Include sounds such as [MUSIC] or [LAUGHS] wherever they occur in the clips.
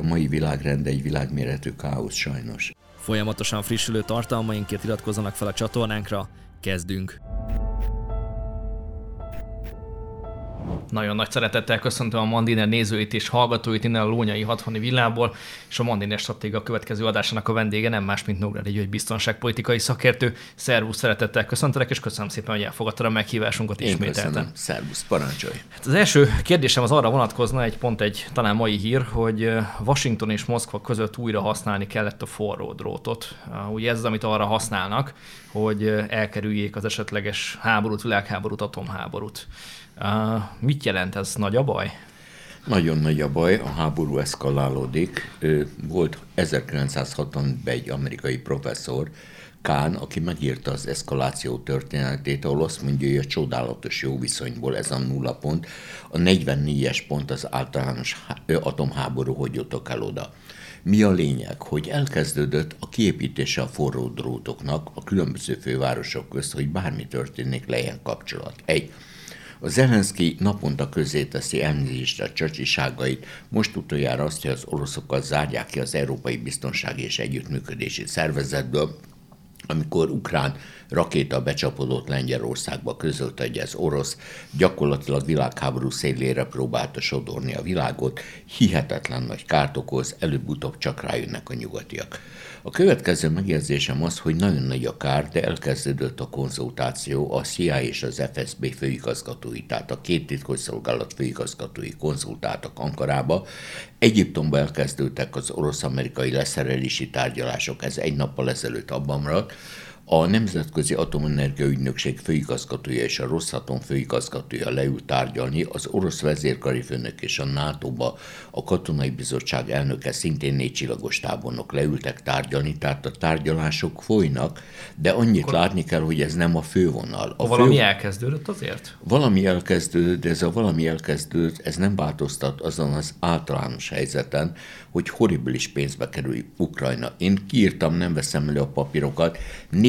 A mai világrend egy világméretű káosz sajnos. Folyamatosan frissülő tartalmainkért iratkozzanak fel a csatornánkra, kezdünk! Nagyon nagy szeretettel köszöntöm a Mandiner nézőit és hallgatóit innen a Lónyai 60 villából, és a Mandiner stratégia következő adásának a vendége nem más, mint Nógrád egy biztonságpolitikai szakértő. Szervusz, szeretettel köszöntelek, és köszönöm szépen, hogy elfogadtad a meghívásunkat Én ismételten. Köszönöm. Szervusz, parancsolj! Hát az első kérdésem az arra vonatkozna, egy pont egy talán mai hír, hogy Washington és Moszkva között újra használni kellett a forró drótot. Ugye ez az, amit arra használnak, hogy elkerüljék az esetleges háborút, világháborút, atomháborút. Uh, mit jelent ez? Nagy a baj? Nagyon nagy a baj, a háború eszkalálódik. Volt 1960-ben egy amerikai professzor, Kán, aki megírta az eszkaláció történetét, ahol azt mondja, hogy a csodálatos jó viszonyból ez a nulla pont, a 44-es pont az általános atomháború, hogy jutok el oda. Mi a lényeg? Hogy elkezdődött a kiépítése a forró drótoknak a különböző fővárosok közt, hogy bármi történik, legyen kapcsolat. Egy, a Zelenszky naponta közé teszi elnézést a csacsiságait, most utoljára azt, hogy az oroszokat zárják ki az Európai Biztonsági és Együttműködési Szervezetből, amikor ukrán rakéta becsapodott Lengyelországba, közölte, hogy ez orosz, gyakorlatilag világháború szélére próbálta sodorni a világot, hihetetlen nagy kárt okoz, előbb-utóbb csak rájönnek a nyugatiak. A következő megjegyzésem az, hogy nagyon nagy a kár, de elkezdődött a konzultáció a CIA és az FSB főigazgatói, tehát a két titkosszolgálat főigazgatói konzultáltak Ankarába. Egyiptomban elkezdődtek az orosz-amerikai leszerelési tárgyalások, ez egy nappal ezelőtt abban maradt, a Nemzetközi Atomenergia Ügynökség főigazgatója és a Rosszatom főigazgatója leült tárgyalni, az orosz vezérkari főnök és a NATO-ba a katonai bizottság elnöke szintén négy csillagos tábornok leültek tárgyalni, tehát a tárgyalások folynak, de annyit Akkor... látni kell, hogy ez nem a fővonal. A valami fő... elkezdődött azért? Valami elkezdődött, de ez a valami elkezdődött, ez nem változtat azon az általános helyzeten, hogy horribilis pénzbe kerül Ukrajna. Én kiírtam, nem veszem elő a papírokat,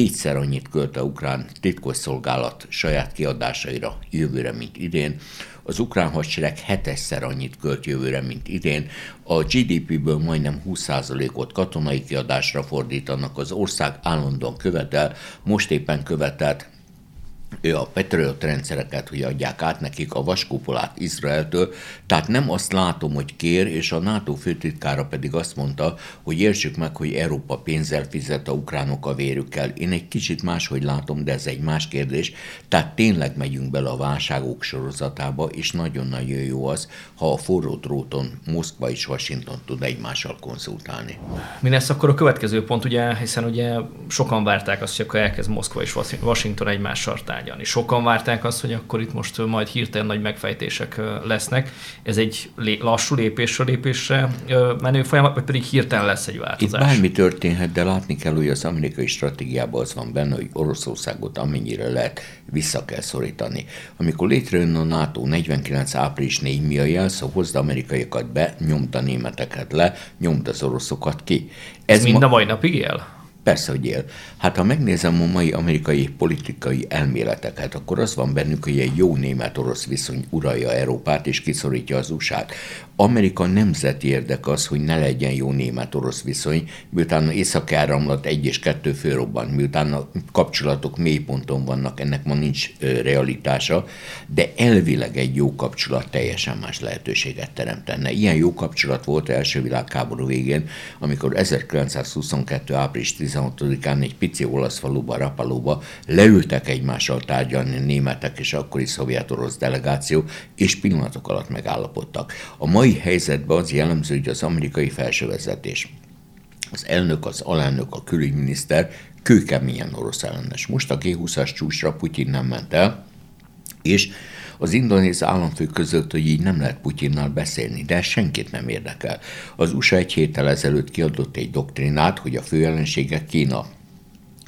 négyszer annyit költ a ukrán titkosszolgálat saját kiadásaira jövőre, mint idén. Az ukrán hadsereg hetesszer annyit költ jövőre, mint idén. A GDP-ből majdnem 20%-ot katonai kiadásra fordítanak, az ország állandóan követel, most éppen követelt ő a Patriot rendszereket, hogy adják át nekik a vaskupolát Izraeltől, tehát nem azt látom, hogy kér, és a NATO főtitkára pedig azt mondta, hogy értsük meg, hogy Európa pénzzel fizet a ukránok a vérükkel. Én egy kicsit máshogy látom, de ez egy más kérdés. Tehát tényleg megyünk bele a válságok sorozatába, és nagyon-nagyon jó az, ha a forró dróton Moszkva és Washington tud egymással konzultálni. Mi lesz akkor a következő pont, ugye, hiszen ugye sokan várták azt, hogy akkor elkezd Moszkva és Washington egymással tárgyalni. Sokan várták azt, hogy akkor itt most majd hirtelen nagy megfejtések lesznek. Ez egy lassú lépésről lépésre menő folyamat, vagy pedig hirtelen lesz egy változás? Itt bármi történhet, de látni kell, hogy az amerikai stratégiában az van benne, hogy Oroszországot amennyire lehet vissza kell szorítani. Amikor létrejön a NATO 49. április 4 mi a jelsz, hozd amerikaiakat be, nyomta németeket le, nyomta az oroszokat ki. Ez, Ez mind ma... a mai napig él? Persze, hogy él. Hát ha megnézem a mai amerikai politikai elméleteket, akkor az van bennük, hogy egy jó német-orosz viszony uralja Európát és kiszorítja az USA-t. Amerika nemzeti érdek az, hogy ne legyen jó német-orosz viszony, miután észak-áramlat egy és kettő főrobban, miután a kapcsolatok mélyponton vannak, ennek ma nincs realitása, de elvileg egy jó kapcsolat teljesen más lehetőséget teremtene. Ilyen jó kapcsolat volt első világháború végén, amikor 1922. április 16-án egy pici olasz faluba, Rapalóba leültek egymással tárgyalni németek és akkori szovjet-orosz delegáció, és pillanatok alatt megállapodtak. A mai helyzetben az jellemző, hogy az amerikai felsővezetés, az elnök, az alelnök, a külügyminiszter kőkeményen orosz ellenes. Most a G20-as csúcsra Putyin nem ment el, és az indonéz államfő között, hogy így nem lehet Putyinnal beszélni, de ez senkit nem érdekel. Az USA egy héttel ezelőtt kiadott egy doktrinát, hogy a fő ellensége Kína.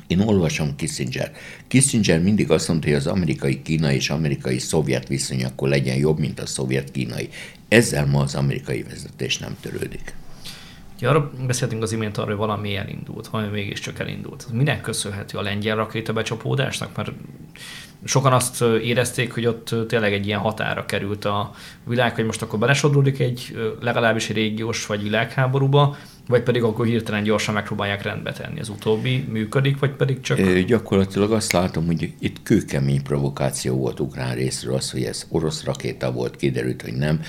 Én olvasom Kissinger. Kissinger mindig azt mondta, hogy az amerikai-kínai és amerikai-szovjet viszony akkor legyen jobb, mint a szovjet-kínai. Ezzel ma az amerikai vezetés nem törődik. Ja, arra beszéltünk az imént arról, hogy valami elindult, valami mégiscsak elindult. Ez minek köszönhető a lengyel rakéta becsapódásnak? Mert sokan azt érezték, hogy ott tényleg egy ilyen határa került a világ, hogy most akkor belesodródik egy legalábbis egy régiós vagy világháborúba, vagy pedig akkor hirtelen gyorsan megpróbálják rendbe tenni. Az utóbbi működik, vagy pedig csak... É, gyakorlatilag azt látom, hogy itt kőkemény provokáció volt ukrán részről, az, hogy ez orosz rakéta volt, kiderült, hogy nem.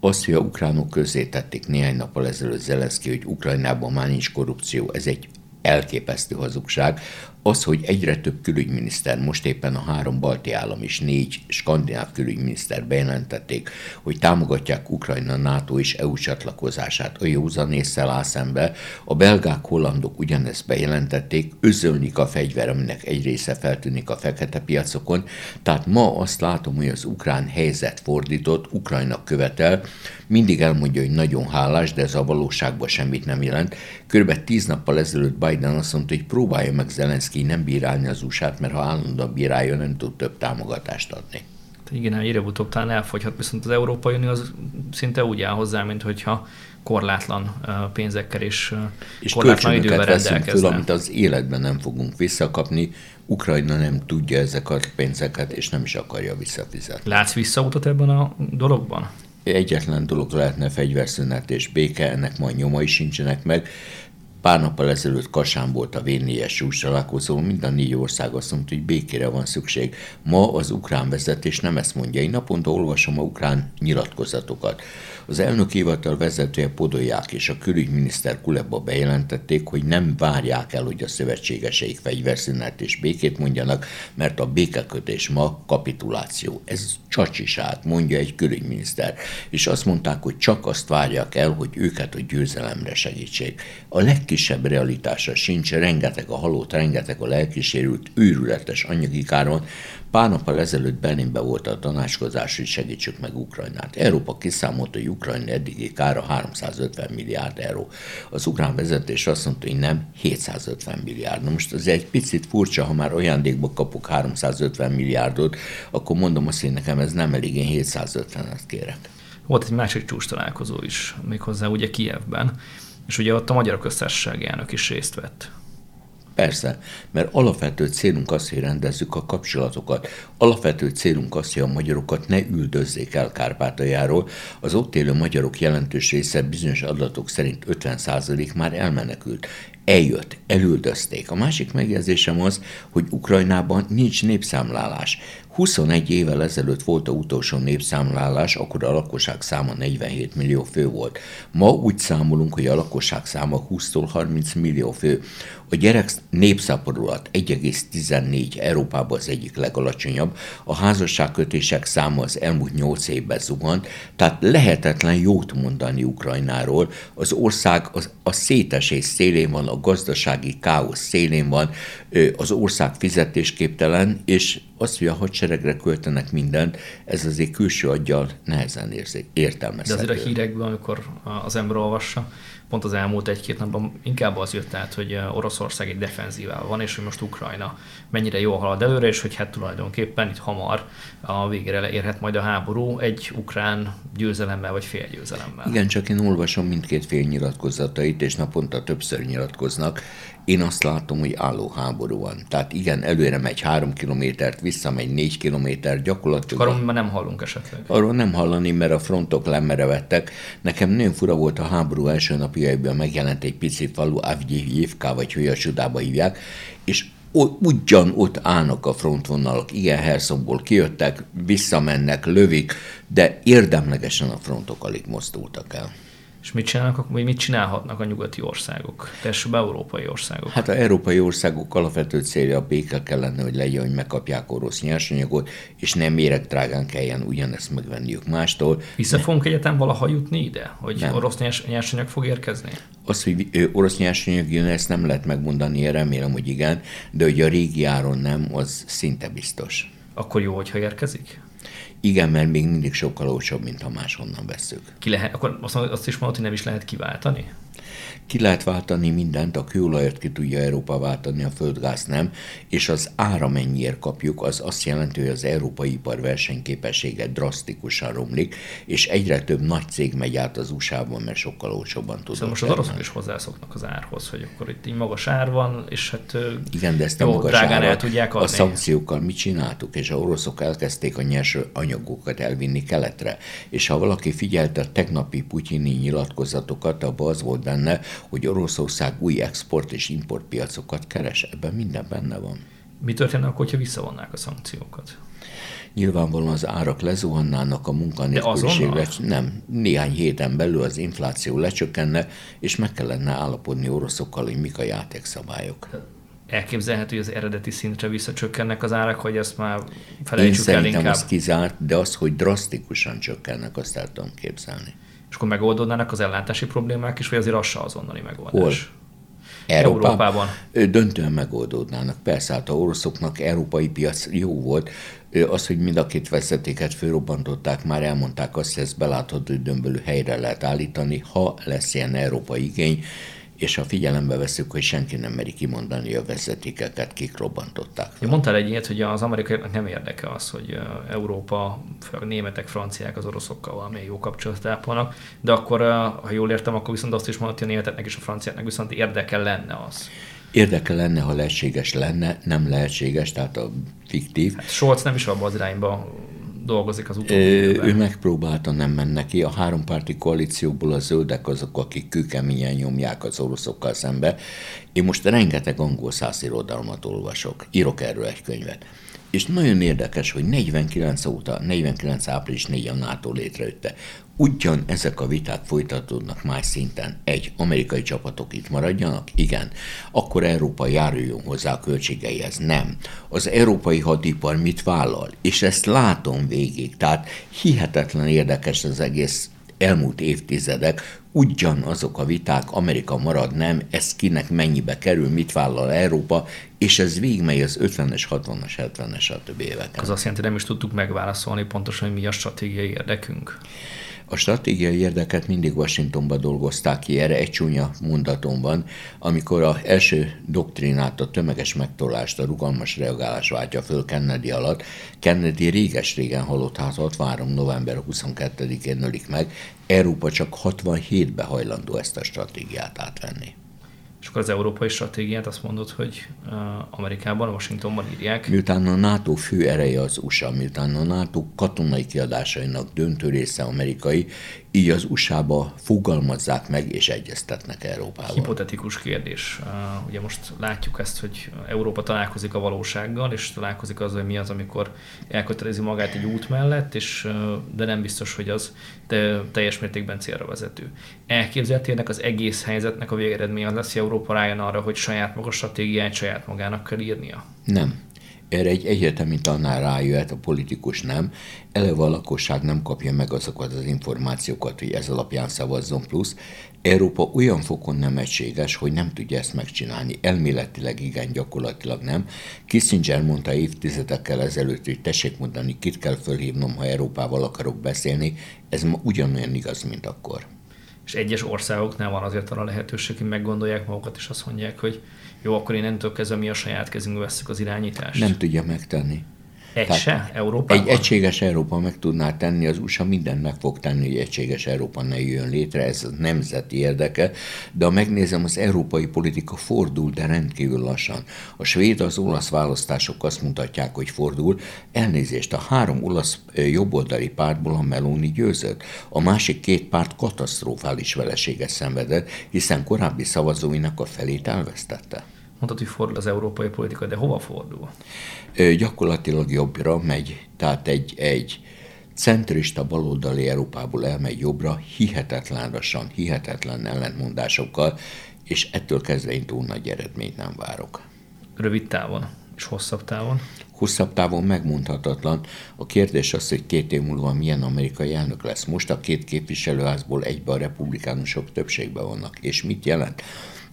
Azt, hogy a ukránok közé tették néhány nappal ezelőtt Zelenszky, hogy Ukrajnában már nincs korrupció, ez egy elképesztő hazugság. Az, hogy egyre több külügyminiszter, most éppen a három balti állam és négy skandináv külügyminiszter bejelentették, hogy támogatják Ukrajna NATO és EU csatlakozását. A józan észsel áll szembe, a belgák, hollandok ugyanezt bejelentették, özölnik a fegyver, aminek egy része feltűnik a fekete piacokon, tehát ma azt látom, hogy az ukrán helyzet fordított, Ukrajna követel, mindig elmondja, hogy nagyon hálás, de ez a valóságban semmit nem jelent. Körülbelül tíz nappal ezelőtt Biden azt mondta, hogy próbálja meg Zelenszky nem bírálni az usa mert ha állandóan bírálja, nem tud több támogatást adni. Igen, előbb-utóbb talán elfogyhat, viszont az Európai Unió az szinte úgy áll hozzá, mint hogyha korlátlan pénzekkel és, és korlátlan idővel rendelkezne. Föl, amit az életben nem fogunk visszakapni. Ukrajna nem tudja ezeket a pénzeket, és nem is akarja visszafizetni. Látsz visszautat ebben a dologban? egyetlen dolog lehetne fegyverszünet és béke, ennek majd nyomai sincsenek meg. Pár nappal ezelőtt Kasán volt a v 4 csúcs találkozó, mind a négy ország azt mondta, hogy békére van szükség. Ma az ukrán vezetés nem ezt mondja. Én naponta olvasom a ukrán nyilatkozatokat. Az elnök hivatal vezetője Podolják és a külügyminiszter Kuleba bejelentették, hogy nem várják el, hogy a szövetségeseik fegyverszünet és békét mondjanak, mert a békekötés ma kapituláció. Ez csacsiság, mondja egy külügyminiszter. És azt mondták, hogy csak azt várják el, hogy őket a győzelemre segítsék. A legkisebb realitása sincs, rengeteg a halott, rengeteg a lelkisérült, őrületes anyagi káron, Pár nappal ezelőtt Berlinben volt a tanácskozás, hogy segítsük meg Ukrajnát. Európa kiszámolta, hogy Ukrajna eddigi kára 350 milliárd euró. Az ukrán vezetés azt mondta, hogy nem 750 milliárd. Na most az egy picit furcsa, ha már ajándékba kapok 350 milliárdot, akkor mondom azt, hogy nekem ez nem elég, én 750-et kérek. Volt egy másik csúcs találkozó is, méghozzá ugye Kievben, és ugye ott a Magyar Köztársaság elnök is részt vett. Persze, mert alapvető célunk az, hogy rendezzük a kapcsolatokat. Alapvető célunk az, hogy a magyarokat ne üldözzék el Kárpátaljáról. Az ott élő magyarok jelentős része bizonyos adatok szerint 50% már elmenekült eljött, elüldözték. A másik megjegyzésem az, hogy Ukrajnában nincs népszámlálás. 21 évvel ezelőtt volt a utolsó népszámlálás, akkor a lakosság száma 47 millió fő volt. Ma úgy számolunk, hogy a lakosság száma 20-tól 30 millió fő. A gyerek népszaporulat 1,14 Európában az egyik legalacsonyabb, a házasságkötések száma az elmúlt 8 évben zuhant, tehát lehetetlen jót mondani Ukrajnáról. Az ország az, a szétesés szélén van, a gazdasági káosz szélén van, az ország fizetésképtelen, és az, hogy a hadseregre költenek mindent, ez azért külső aggyal nehezen érzik, értelmezhető. De azért a hírekből, amikor az ember olvassa, pont az elmúlt egy-két napban inkább az jött át, hogy Oroszország egy defenzívával van, és hogy most Ukrajna mennyire jól halad előre, és hogy hát tulajdonképpen itt hamar a végére érhet majd a háború egy ukrán győzelemmel vagy félgyőzelemmel. Igen, csak én olvasom mindkét fél nyilatkozatait, és naponta többször nyilatkoznak, én azt látom, hogy álló háború van. Tehát igen, előre megy három kilométert, visszamegy négy kilométer, gyakorlatilag... Már nem hallunk esetleg. Arról nem hallani, mert a frontok lemerevettek. Nekem nagyon fura volt a háború első napjaiban megjelent egy pici falu, Avgyivka, vagy hogy a csodába hívják, és ugyan ott állnak a frontvonalak, igen, Herszogból kijöttek, visszamennek, lövik, de érdemlegesen a frontok alig mozdultak el. És mit csinálnak, vagy mit csinálhatnak a nyugati országok, a európai országok? Hát a európai országok alapvető célja a béke kellene, hogy legyen, hogy megkapják orosz nyersanyagot, és nem méreg drágán kelljen ugyanezt megvenniük mástól. Vissza fogunk egyetem valaha jutni ide, hogy nem. orosz nyersanyag fog érkezni? Az, hogy orosz nyersanyag jön, ezt nem lehet megmondani, én remélem, hogy igen, de hogy a régi áron nem, az szinte biztos. Akkor jó, hogyha érkezik? Igen, mert még mindig sokkal olcsóbb, mint ha máshonnan veszük. Ki lehet, akkor azt, azt is mondod, hogy nem is lehet kiváltani? Ki lehet váltani mindent, a kőolajat ki tudja Európa váltani, a földgáz nem, és az ára mennyiért kapjuk, az azt jelenti, hogy az európai ipar versenyképessége drasztikusan romlik, és egyre több nagy cég megy át az USA-ban, mert sokkal olcsóbban tud. Szóval most az oroszok is hozzászoknak az árhoz, hogy akkor itt így magas ár van, és hát Igen, de ezt a magas el tudják adni. A szankciókkal mit csináltuk, és a oroszok elkezdték a nyers anyagokat elvinni keletre. És ha valaki figyelte a tegnapi putyini nyilatkozatokat, abban az volt benne, hogy Oroszország új export és importpiacokat keres. Ebben minden benne van. Mi történne akkor, hogyha visszavonnák a szankciókat? Nyilvánvalóan az árak lezuhannának, a munkanélküliség le, nem, néhány héten belül az infláció lecsökkenne, és meg kellene állapodni oroszokkal, hogy mik a játékszabályok. Elképzelhető, hogy az eredeti szintre visszacsökkennek az árak, hogy ezt már felejtsük Én el inkább? az kizárt, de az, hogy drasztikusan csökkennek, azt el tudom képzelni. És akkor megoldódnának az ellátási problémák is, vagy azért az se azonnali megoldás? Hol? Európában. Európában. Döntően megoldódnának. Persze, hát a oroszoknak európai piac jó volt, az, hogy mind a két vezetéket fölrobbantották, már elmondták azt, hogy ezt belátható időn helyre lehet állítani, ha lesz ilyen európai igény, és ha figyelembe veszük, hogy senki nem meri kimondani a vezetékeket, kik robbantották. Ja, mondtál egy ilyet, hogy az amerikaiaknak nem érdeke az, hogy Európa, főleg németek, franciák az oroszokkal valami jó kapcsolatot ápolnak, de akkor, ha jól értem, akkor viszont azt is mondhatja a németeknek és a franciáknak viszont érdeke lenne az. Érdeke lenne, ha lehetséges lenne, nem lehetséges, tehát a fiktív. Hát Scholz nem is abban az irányba dolgozik az utóbbi Ő, ő megpróbálta, nem menne ki. A hárompárti koalícióból a zöldek azok, akik kőkeményen nyomják az oroszokkal szembe. Én most rengeteg angol száz irodalmat olvasok, írok erről egy könyvet. És nagyon érdekes, hogy 49 óta, 49 április 4 a NATO létrejötte. Ugyan ezek a viták folytatódnak más szinten. Egy, amerikai csapatok itt maradjanak? Igen. Akkor Európa járuljon hozzá a költségeihez? Nem. Az európai hadipar mit vállal? És ezt látom végig. Tehát hihetetlen érdekes az egész elmúlt évtizedek, ugyanazok a viták, Amerika marad, nem, ez kinek mennyibe kerül, mit vállal Európa, és ez végigmegy az 50-es, 60-as, 70-es, stb. éveken. Az azt jelenti, nem is tudtuk megválaszolni pontosan, hogy mi a stratégiai érdekünk. A stratégiai érdeket mindig Washingtonba dolgozták ki, erre egy csúnya mondatom van, amikor a első doktrinát, a tömeges megtolást, a rugalmas reagálás váltja föl Kennedy alatt. Kennedy réges-régen halott, hát 63. november 22-én ölik meg, Európa csak 67-ben hajlandó ezt a stratégiát átvenni. És akkor az európai stratégiát azt mondod, hogy Amerikában, Washingtonban írják. Miután a NATO fő ereje az USA, miután a NATO katonai kiadásainak döntő része amerikai, így az USA-ba fogalmazzák meg és egyeztetnek Európával. Hipotetikus kérdés. Ugye most látjuk ezt, hogy Európa találkozik a valósággal, és találkozik az, hogy mi az, amikor elkötelezi magát egy út mellett, és, de nem biztos, hogy az teljes mértékben célra vezető. Elképzelhetőnek az egész helyzetnek a végeredménye az lesz, hogy Európa rájön arra, hogy saját maga stratégiáját saját magának kell írnia? Nem. Erre egy egyetemi tanár rájöhet, a politikus nem. Eleve a lakosság nem kapja meg azokat az információkat, hogy ez alapján szavazzon plusz. Európa olyan fokon nem egységes, hogy nem tudja ezt megcsinálni. Elméletileg igen, gyakorlatilag nem. Kissinger mondta évtizedekkel ezelőtt, hogy tessék mondani, kit kell fölhívnom, ha Európával akarok beszélni. Ez ma ugyanolyan igaz, mint akkor. És egyes országoknál van azért arra lehetőség, hogy meggondolják magukat, és azt mondják, hogy jó, akkor én nem tudok kezdve mi a saját kezünkbe veszük az irányítást. Nem tudja megtenni. Egy Tehát se Európában? Egy egységes Európa meg tudná tenni, az USA mindent meg fog tenni, hogy egységes Európa ne jön létre, ez a nemzeti érdeke, de ha megnézem, az európai politika fordul, de rendkívül lassan. A svéd, az olasz választások azt mutatják, hogy fordul. Elnézést, a három olasz jobboldali pártból a Meloni győzött. A másik két párt katasztrofális veleséget szenvedett, hiszen korábbi szavazóinak a felét elvesztette. Mondtad, hogy fordul az európai politika, de hova fordul? gyakorlatilag jobbra megy, tehát egy, egy centrista baloldali Európából elmegy jobbra, hihetetlen lassan, hihetetlen ellentmondásokkal, és ettől kezdve én túl nagy eredményt nem várok. Rövid távon és hosszabb távon? Hosszabb távon megmondhatatlan. A kérdés az, hogy két év múlva milyen amerikai elnök lesz. Most a két képviselőházból egyben a republikánusok többségben vannak. És mit jelent?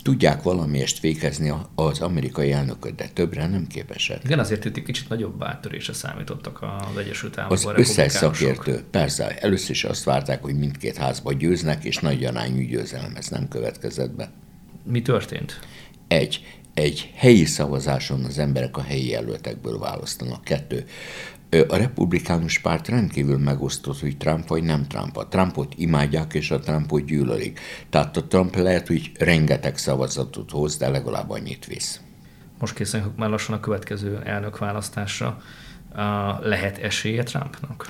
Tudják valamiest fékezni az amerikai elnököt, de többre nem képesek. Igen, azért itt egy kicsit nagyobb áttörésre számítottak az Egyesült Államokban. Az összes szakértő, persze, először is azt várták, hogy mindkét házba győznek, és nagy arányú győzelem, ez nem következett be. Mi történt? Egy, egy helyi szavazáson az emberek a helyi jelöltekből választanak. Kettő, a republikánus párt rendkívül megosztott, hogy Trump vagy nem Trump. A Trumpot imádják, és a Trumpot gyűlölik. Tehát a Trump lehet, hogy rengeteg szavazatot hoz, de legalább annyit visz. Most készülünk már lassan a következő elnökválasztásra. Lehet esélye Trumpnak?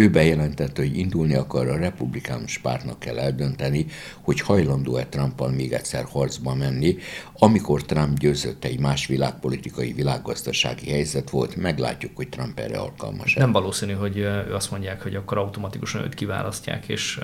Ő bejelentette, hogy indulni akar a republikánus pártnak kell eldönteni, hogy hajlandó-e Trumpal még egyszer harcba menni. Amikor Trump győzött egy más világpolitikai, világgazdasági helyzet volt, meglátjuk, hogy Trump erre alkalmas. Nem valószínű, hogy ő azt mondják, hogy akkor automatikusan őt kiválasztják, és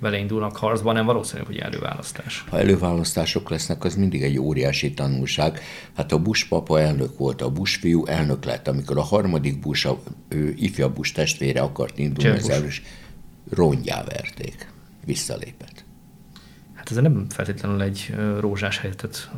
vele indulnak harcba, nem valószínű, hogy előválasztás. Ha előválasztások lesznek, az mindig egy óriási tanulság. Hát a Bush papa elnök volt, a Bush fiú elnök lett, amikor a harmadik Bush, a, ő, ifjabb Bush testvére akart indulni az erős, rongyá verték, visszalépett. Hát ez nem feltétlenül egy rózsás helyzetet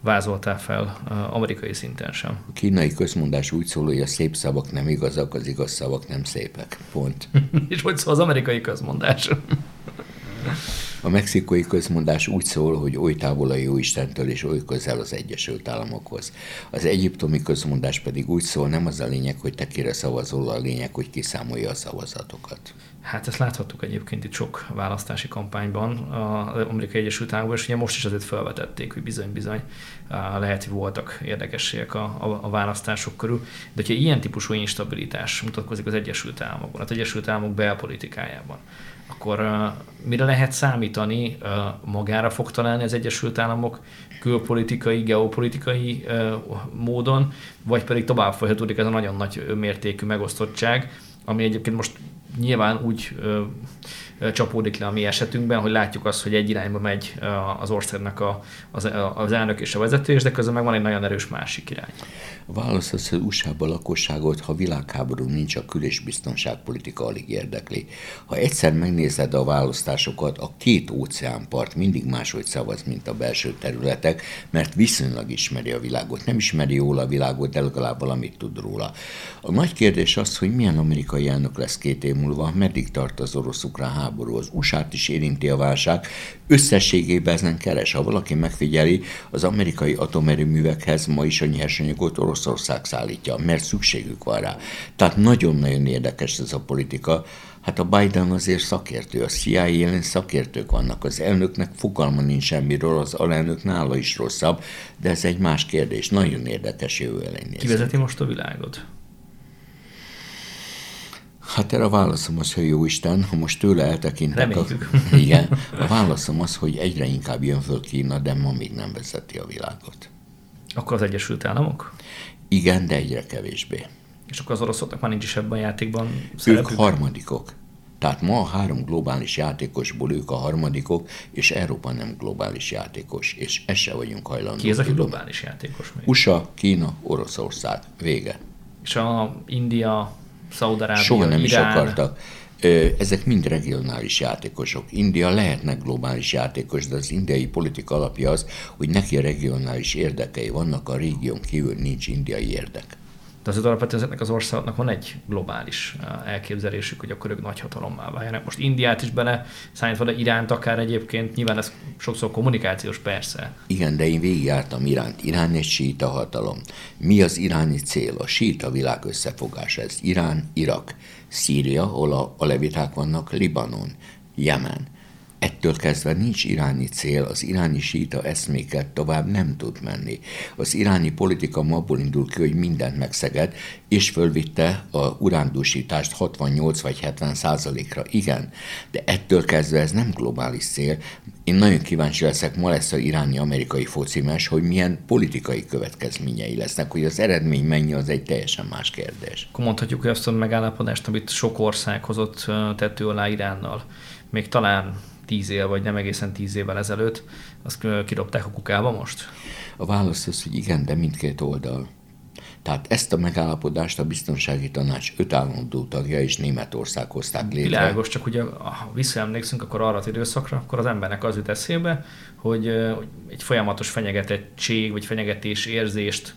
vázoltál fel amerikai szinten sem. A kínai közmondás úgy szól, hogy a szép szavak nem igazak, az igaz szavak nem szépek. Pont. [LAUGHS] És hogy szól az amerikai közmondás? [LAUGHS] A mexikói közmondás úgy szól, hogy oly távol a jó Istentől és oly közel az Egyesült Államokhoz. Az egyiptomi közmondás pedig úgy szól, nem az a lényeg, hogy te kire szavazol, a lényeg, hogy kiszámolja a szavazatokat. Hát ezt láthattuk egyébként itt sok választási kampányban az Amerikai Egyesült Államokban, és ugye most is azért felvetették, hogy bizony-bizony lehet, hogy voltak érdekességek a, a, a választások körül. De hogyha ilyen típusú instabilitás mutatkozik az Egyesült Államokban, az Egyesült Államok belpolitikájában, akkor uh, mire lehet számítani? Uh, magára fog találni az Egyesült Államok külpolitikai, geopolitikai módon, vagy pedig tovább folytatódik ez a nagyon nagy mértékű megosztottság, ami egyébként most nyilván úgy csapódik le a mi esetünkben, hogy látjuk azt, hogy egy irányba megy az országnak a, az, az elnök és a vezetés, de közben meg van egy nagyon erős másik irány. Válasz az, hogy USA-ban lakosságot, ha világháború nincs, a kül- és biztonságpolitika alig érdekli. Ha egyszer megnézed a választásokat, a két óceánpart mindig máshogy szavaz, mint a belső területek, mert viszonylag ismeri a világot. Nem ismeri jól a világot, de legalább valamit tud róla. A nagy kérdés az, hogy milyen amerikai elnök lesz két év múlva, meddig tart az orosz-ukrán háború, az USA-t is érinti a válság. Összességében ez nem keres. Ha valaki megfigyeli, az amerikai atomerőművekhez ma is a nyersanyagot Oroszország szállítja, mert szükségük van rá. Tehát nagyon-nagyon érdekes ez a politika. Hát a Biden azért szakértő, a CIA jelen szakértők vannak, az elnöknek fogalma nincs semmiről, az alelnök nála is rosszabb, de ez egy más kérdés. Nagyon érdekes jövő elején. Ki vezeti most a világot? Hát erre a válaszom az, hogy jó Isten, ha most tőle eltekintek. A, [LAUGHS] igen, a válaszom az, hogy egyre inkább jön föl Kína, de ma még nem vezeti a világot. Akkor az Egyesült Államok? Igen, de egyre kevésbé. És akkor az oroszoknak már nincs is ebben a játékban szerepük? Ők harmadikok. Tehát ma a három globális játékosból ők a harmadikok, és Európa nem globális játékos, és ezt se vagyunk hajlandók. Ki ez a globális játékos még? USA, Kína, Oroszország. Vége. És a India, Szaudarábia, Soha nem Irán. is akartak. Ezek mind regionális játékosok. India lehetnek globális játékos, de az indiai politika alapja az, hogy neki regionális érdekei vannak, a régión kívül nincs indiai érdek. De azért alapvetően ezeknek az országoknak van egy globális elképzelésük, hogy akkor ők nagy hatalommá váljanak. Most Indiát is bele számítva, de Iránt akár egyébként, nyilván ez sokszor kommunikációs persze. Igen, de én végigjártam Iránt. Irán egy síta hatalom. Mi az iráni cél? A síta világ összefogása. Ez Irán, Irak, Szíria, ahol a, a leviták vannak, Libanon, Jemen. Ettől kezdve nincs iráni cél, az iráni síta eszméket tovább nem tud menni. Az iráni politika ma abból indul ki, hogy mindent megszeged, és fölvitte a urándúsítást 68 vagy 70 százalékra. Igen, de ettől kezdve ez nem globális cél. Én nagyon kíváncsi leszek, ma lesz a iráni-amerikai focimes, hogy milyen politikai következményei lesznek, hogy az eredmény mennyi, az egy teljesen más kérdés. Akkor mondhatjuk, hogy azt a megállapodást, amit sok ország hozott tető alá Iránnal, még talán tíz év, vagy nem egészen tíz évvel ezelőtt, azt kidobták a kukába most? A válasz az, hogy igen, de mindkét oldal. Tehát ezt a megállapodást a biztonsági tanács öt állandó tagja és Németország hozták létre. Világos, csak ugye ha visszaemlékszünk akkor arra az időszakra, akkor az embernek az jut eszébe, hogy egy folyamatos fenyegetettség vagy fenyegetés érzést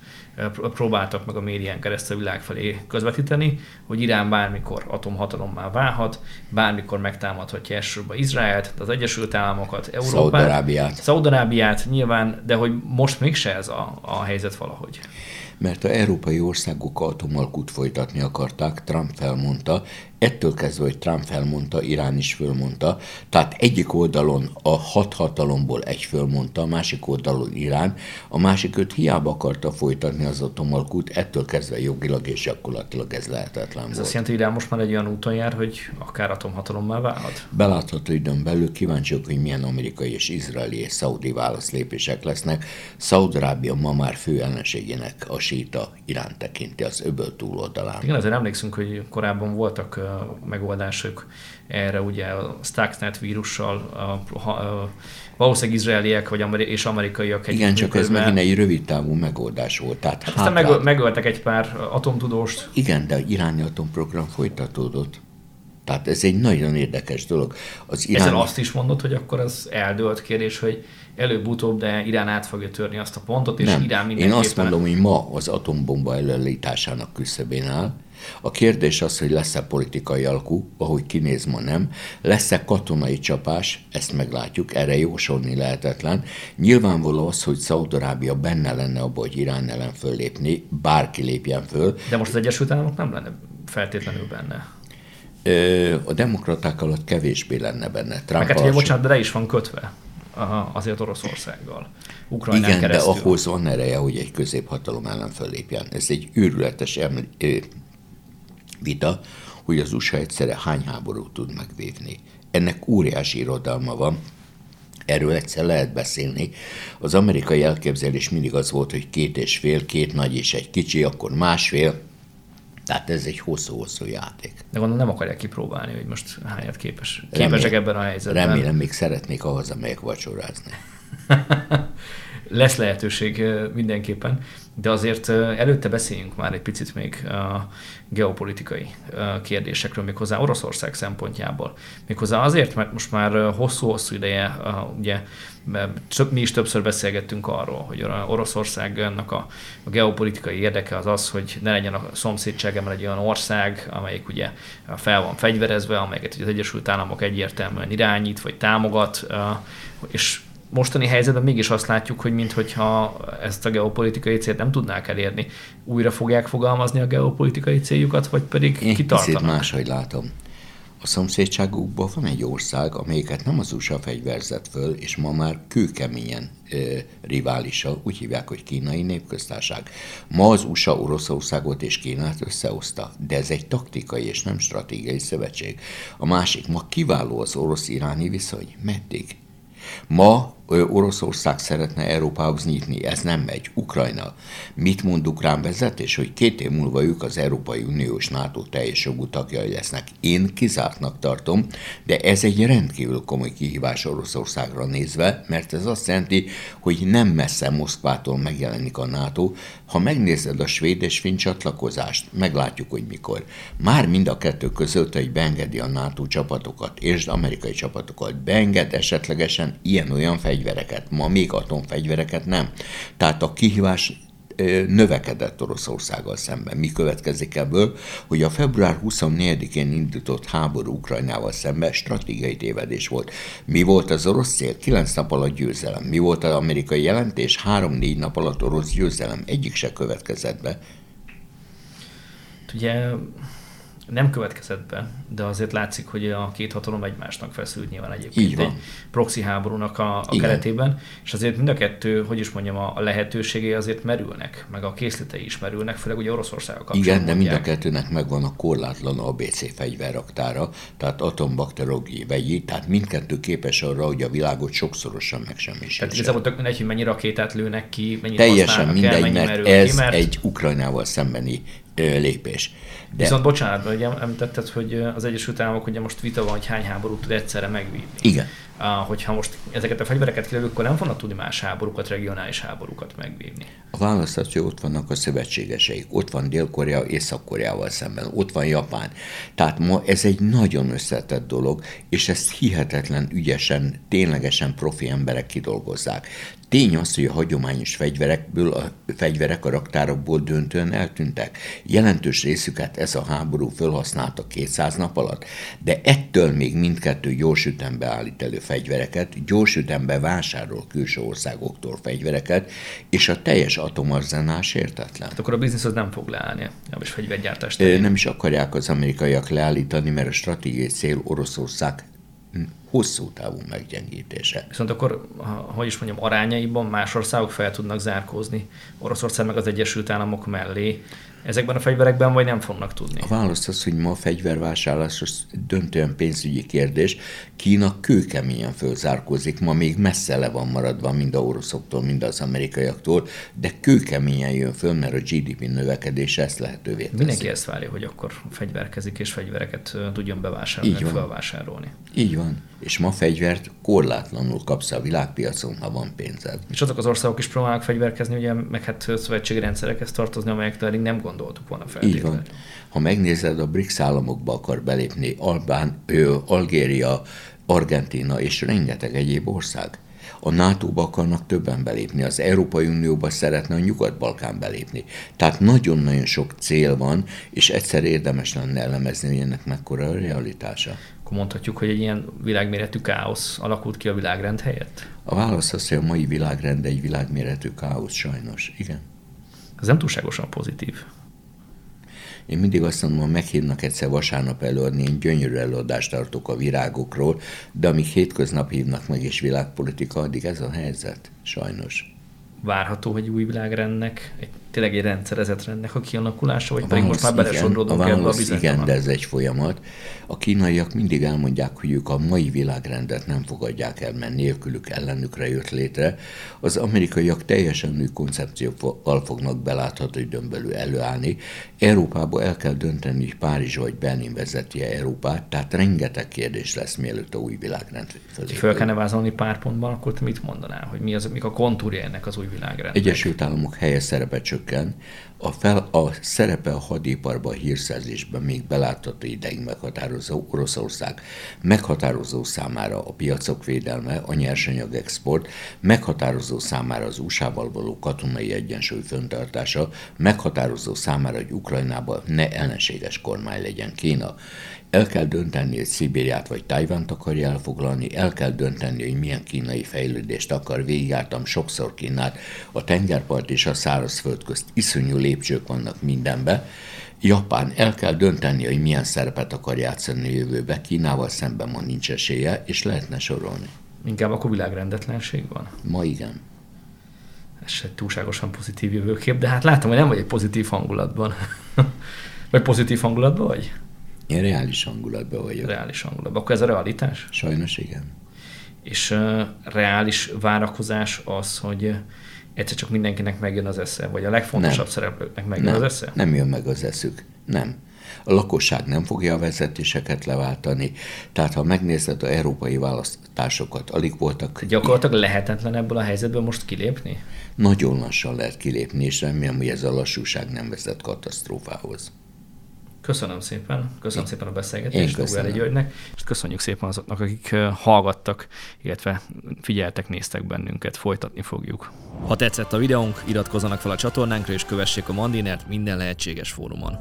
próbáltak meg a médián keresztül a világ felé közvetíteni, hogy Irán bármikor atomhatalommá válhat, bármikor megtámadhatja elsősorban Izraelt, az Egyesült Államokat, Európát, Szaudarábiát. Szaudarábiát nyilván, de hogy most mégse ez a, a helyzet valahogy mert a európai országok atomalkut folytatni akarták, Trump felmondta, ettől kezdve, hogy Trump felmondta, Irán is fölmondta, tehát egyik oldalon a hat hatalomból egy fölmondta, a másik oldalon Irán, a másik öt hiába akarta folytatni az atomalkut, ettől kezdve jogilag és gyakorlatilag ez lehetetlen ez volt. azt jelenti, hogy Irán most már egy olyan úton jár, hogy akár atomhatalommá válhat? Belátható időn belül kíváncsiak, hogy milyen amerikai és izraeli és szaudi válaszlépések lesznek. Szaudarábia ma már fő ellenségének a síta Irán tekinti az öböl túloldalán. Igen, azért emlékszünk, hogy korábban voltak megoldások erre, ugye a Stuxnet vírussal, a, a, valószínűleg izraeliek vagy ameri- és amerikaiak Igen, csak ez megint egy rövid távú megoldás volt. Tehát hát aztán meg, megöltek egy pár atomtudóst. Igen, de a iráni atomprogram folytatódott. Tehát ez egy nagyon érdekes dolog. Az iráni... Ezzel azt is mondod, hogy akkor az eldőlt kérdés, hogy előbb-utóbb, de Irán át fogja törni azt a pontot, és Nem. Irán mindenképpen... Én azt mondom, hogy ma az atombomba előállításának küszöbén áll, a kérdés az, hogy lesz-e politikai alkú, ahogy kinéz ma nem, lesz-e katonai csapás, ezt meglátjuk, erre jósolni lehetetlen. Nyilvánvaló az, hogy Szaudarábia benne lenne abban, hogy Irán ellen föllépni, bárki lépjen föl. De most az Egyesült Államok nem lenne feltétlenül benne. A demokraták alatt kevésbé lenne benne. Trump Meg hát, ugye, bocsánat, de le is van kötve azért Oroszországgal. Ukrajnán Igen, keresztül. de ahhoz van ereje, hogy egy középhatalom ellen föllépjen. Ez egy őrületes vita, hogy az USA egyszerre hány háborút tud megvívni. Ennek óriási irodalma van, Erről egyszer lehet beszélni. Az amerikai elképzelés mindig az volt, hogy két és fél, két nagy és egy kicsi, akkor másfél. Tehát ez egy hosszú-hosszú játék. De gondolom nem akarják kipróbálni, hogy most hányat képes, képesek Remélem, ebben a helyzetben. Remélem, még szeretnék ahhoz, amelyek vacsorázni. [LAUGHS] Lesz lehetőség mindenképpen, de azért előtte beszéljünk már egy picit még a geopolitikai kérdésekről, méghozzá Oroszország szempontjából. Méghozzá azért, mert most már hosszú-hosszú ideje, ugye mi is többször beszélgettünk arról, hogy Oroszországnak a, a geopolitikai érdeke az az, hogy ne legyen a szomszédságában egy olyan ország, amelyik ugye fel van fegyverezve, amelyeket az Egyesült Államok egyértelműen irányít, vagy támogat, és mostani helyzetben mégis azt látjuk, hogy minthogyha ezt a geopolitikai célt nem tudnák elérni, újra fogják fogalmazni a geopolitikai céljukat, vagy pedig Én kitartanak? Én máshogy látom. A szomszédságukban van egy ország, amelyiket nem az USA fegyverzett föl, és ma már kőkeményen e, riválisa, úgy hívják, hogy kínai népköztárság. Ma az USA Oroszországot és Kínát összehozta, de ez egy taktikai és nem stratégiai szövetség. A másik, ma kiváló az orosz-iráni viszony. Meddig? Ma Oroszország szeretne Európához nyitni, ez nem megy. Ukrajna. Mit mond ukrán vezetés, hogy két év múlva ők az Európai Uniós NATO teljes jogú tagjai lesznek. Én kizártnak tartom, de ez egy rendkívül komoly kihívás Oroszországra nézve, mert ez azt jelenti, hogy nem messze Moszkvától megjelenik a NATO. Ha megnézed a svéd és finn csatlakozást, meglátjuk, hogy mikor. Már mind a kettő között, hogy beengedi a NATO csapatokat és amerikai csapatokat, beenged esetlegesen ilyen-olyan fegyvereket, ma még atomfegyvereket nem. Tehát a kihívás növekedett Oroszországgal szemben. Mi következik ebből, hogy a február 24-én indított háború Ukrajnával szemben stratégiai tévedés volt. Mi volt az orosz cél? Kilenc nap alatt győzelem. Mi volt az amerikai jelentés? Három-négy nap alatt orosz győzelem. Egyik se következett be. Ugye nem következett be, de azért látszik, hogy a két hatalom egymásnak feszült nyilván egyébként Így van. egy proxy háborúnak a, a keretében, és azért mind a kettő, hogy is mondjam, a lehetőségei azért merülnek, meg a készletei is merülnek, főleg ugye Oroszország kapcsolatban. Igen, de mind a kettőnek megvan a korlátlan ABC fegyverraktára, tehát atombakteriológiai vegyi, tehát mindkettő képes arra, hogy a világot sokszorosan megsemmisítse. Tehát igazából tök mindegy, hogy mennyi rakétát lőnek ki, mennyit Teljesen mindegy, el, mennyi mert ez ki, mert... egy Ukrajnával szembeni lépés. De... Viszont bocsánat, hogy említetted, hogy az Egyesült Államok ugye most vita van, hogy hány háborút tud egyszerre megvívni. Igen. Hogyha most ezeket a fegyvereket kilövünk, akkor nem fognak tudni más háborúkat, regionális háborúkat megvívni. A válasz hogy ott vannak a szövetségeseik. Ott van Dél-Korea Észak-Koreával szemben, ott van Japán. Tehát ma ez egy nagyon összetett dolog, és ezt hihetetlen ügyesen, ténylegesen profi emberek kidolgozzák. Tény az, hogy a hagyományos fegyverekből, a fegyverek a raktárokból döntően eltűntek. Jelentős részüket ez a háború felhasználta 200 nap alatt, de ettől még mindkettő gyors ütembe állít elő fegyvereket, gyors ütembe vásárol külső országoktól fegyvereket, és a teljes atomarzenás értetlen. Hát akkor a biznisz az nem fog leállni, és fegyvergyártást. Nem is akarják az amerikaiak leállítani, mert a stratégiai cél Oroszország hosszú távú meggyengítése. Viszont akkor, hogy is mondjam, arányaiban más országok fel tudnak zárkózni, Oroszország meg az Egyesült Államok mellé, ezekben a fegyverekben, vagy nem fognak tudni? A válasz az, hogy ma a fegyvervásárlás az döntően pénzügyi kérdés. Kína kőkeményen fölzárkózik, ma még messze le van maradva mind a oroszoktól, mind az amerikaiaktól, de kőkeményen jön föl, mert a GDP növekedése ezt lehetővé teszi. Mindenki ezt várja, hogy akkor fegyverkezik és fegyvereket tudjon bevásárolni, Így van. felvásárolni. Így van. És ma fegyvert korlátlanul kapsz a világpiacon, ha van pénzed. És azok az országok is próbálnak fegyverkezni, ugye, meg hát szövetségi rendszerekhez tartozni, amelyek eddig nem gondoltuk volna feltétlenül. Így van. Ha megnézed, a BRICS államokba akar belépni Albán, ő, Algéria, Argentina és rengeteg egyéb ország. A NATO-ba akarnak többen belépni, az Európai Unióba szeretne a Nyugat-Balkán belépni. Tehát nagyon-nagyon sok cél van, és egyszer érdemes lenne elemezni, hogy ennek mekkora a realitása. Akkor mondhatjuk, hogy egy ilyen világméretű káosz alakult ki a világrend helyett? A válasz az, hogy a mai világrend egy világméretű káosz, sajnos. Igen. Ez nem túlságosan pozitív. Én mindig azt mondom, ha meghívnak egyszer vasárnap előadni, én gyönyörű előadást tartok a virágokról, de amíg hétköznap hívnak meg és világpolitika, addig ez a helyzet, sajnos. Várható, hogy új világrendnek, egy, tényleg egy rendszerezett rendnek a kialakulása, vagy a pedig most már belesodródunk ebbe a Igen, de ez egy folyamat. A kínaiak mindig elmondják, hogy ők a mai világrendet nem fogadják el, mert nélkülük ellenükre jött létre. Az amerikaiak teljesen új koncepcióval fognak belátható időn belül előállni. Európába el kell dönteni, hogy Párizs vagy Berlin vezeti Európát, tehát rengeteg kérdés lesz, mielőtt a új világrend fölé. Föl kellene vázolni pár pontban, akkor te mit mondanál, hogy mi az, mik a kontúrja ennek az új világrendnek? Egyesült Államok helye szerepe csökken, a, fel, a szerepe a hadiparban, a hírszerzésben még belátható ideig meghatározó Oroszország, meghatározó számára a piacok védelme, a nyersanyag export, meghatározó számára az USA-val való katonai egyensúly föntartása, meghatározó számára, hogy Ukrajnában ne ellenséges kormány legyen Kína. El kell dönteni, hogy Szibériát vagy Tajvant akarja elfoglalni, el kell dönteni, hogy milyen kínai fejlődést akar. Végigáltam sokszor Kínát, a tengerpart és a szárazföld közt iszonyú lépcsők vannak mindenbe. Japán el kell dönteni, hogy milyen szerepet akar játszani a jövőbe. Kínával szemben ma nincs esélye, és lehetne sorolni. Inkább akkor világrendetlenség van? Ma igen. Ez se túlságosan pozitív jövőkép, de hát látom, hogy nem vagy egy pozitív hangulatban. [LAUGHS] vagy pozitív hangulatban vagy? Én reális hangulatban vagyok. Reális hangulatban. Akkor ez a realitás? Sajnos igen. És uh, reális várakozás az, hogy egyszer csak mindenkinek megjön az esze, vagy a legfontosabb nem. szereplőknek megjön nem. az esze? Nem jön meg az eszük. Nem. A lakosság nem fogja a vezetéseket leváltani. Tehát, ha megnézed a európai választásokat, alig voltak... Gyakorlatilag lehetetlen ebből a helyzetből most kilépni? Nagyon lassan lehet kilépni, és remélem, hogy ez a lassúság nem vezet katasztrófához. Köszönöm szépen, köszönöm Én. szépen a beszélgetést Tógári Györgynek, és köszönjük szépen azoknak, akik hallgattak, illetve figyeltek, néztek bennünket, folytatni fogjuk. Ha tetszett a videónk, iratkozzanak fel a csatornánkra, és kövessék a Mandinert minden lehetséges fórumon.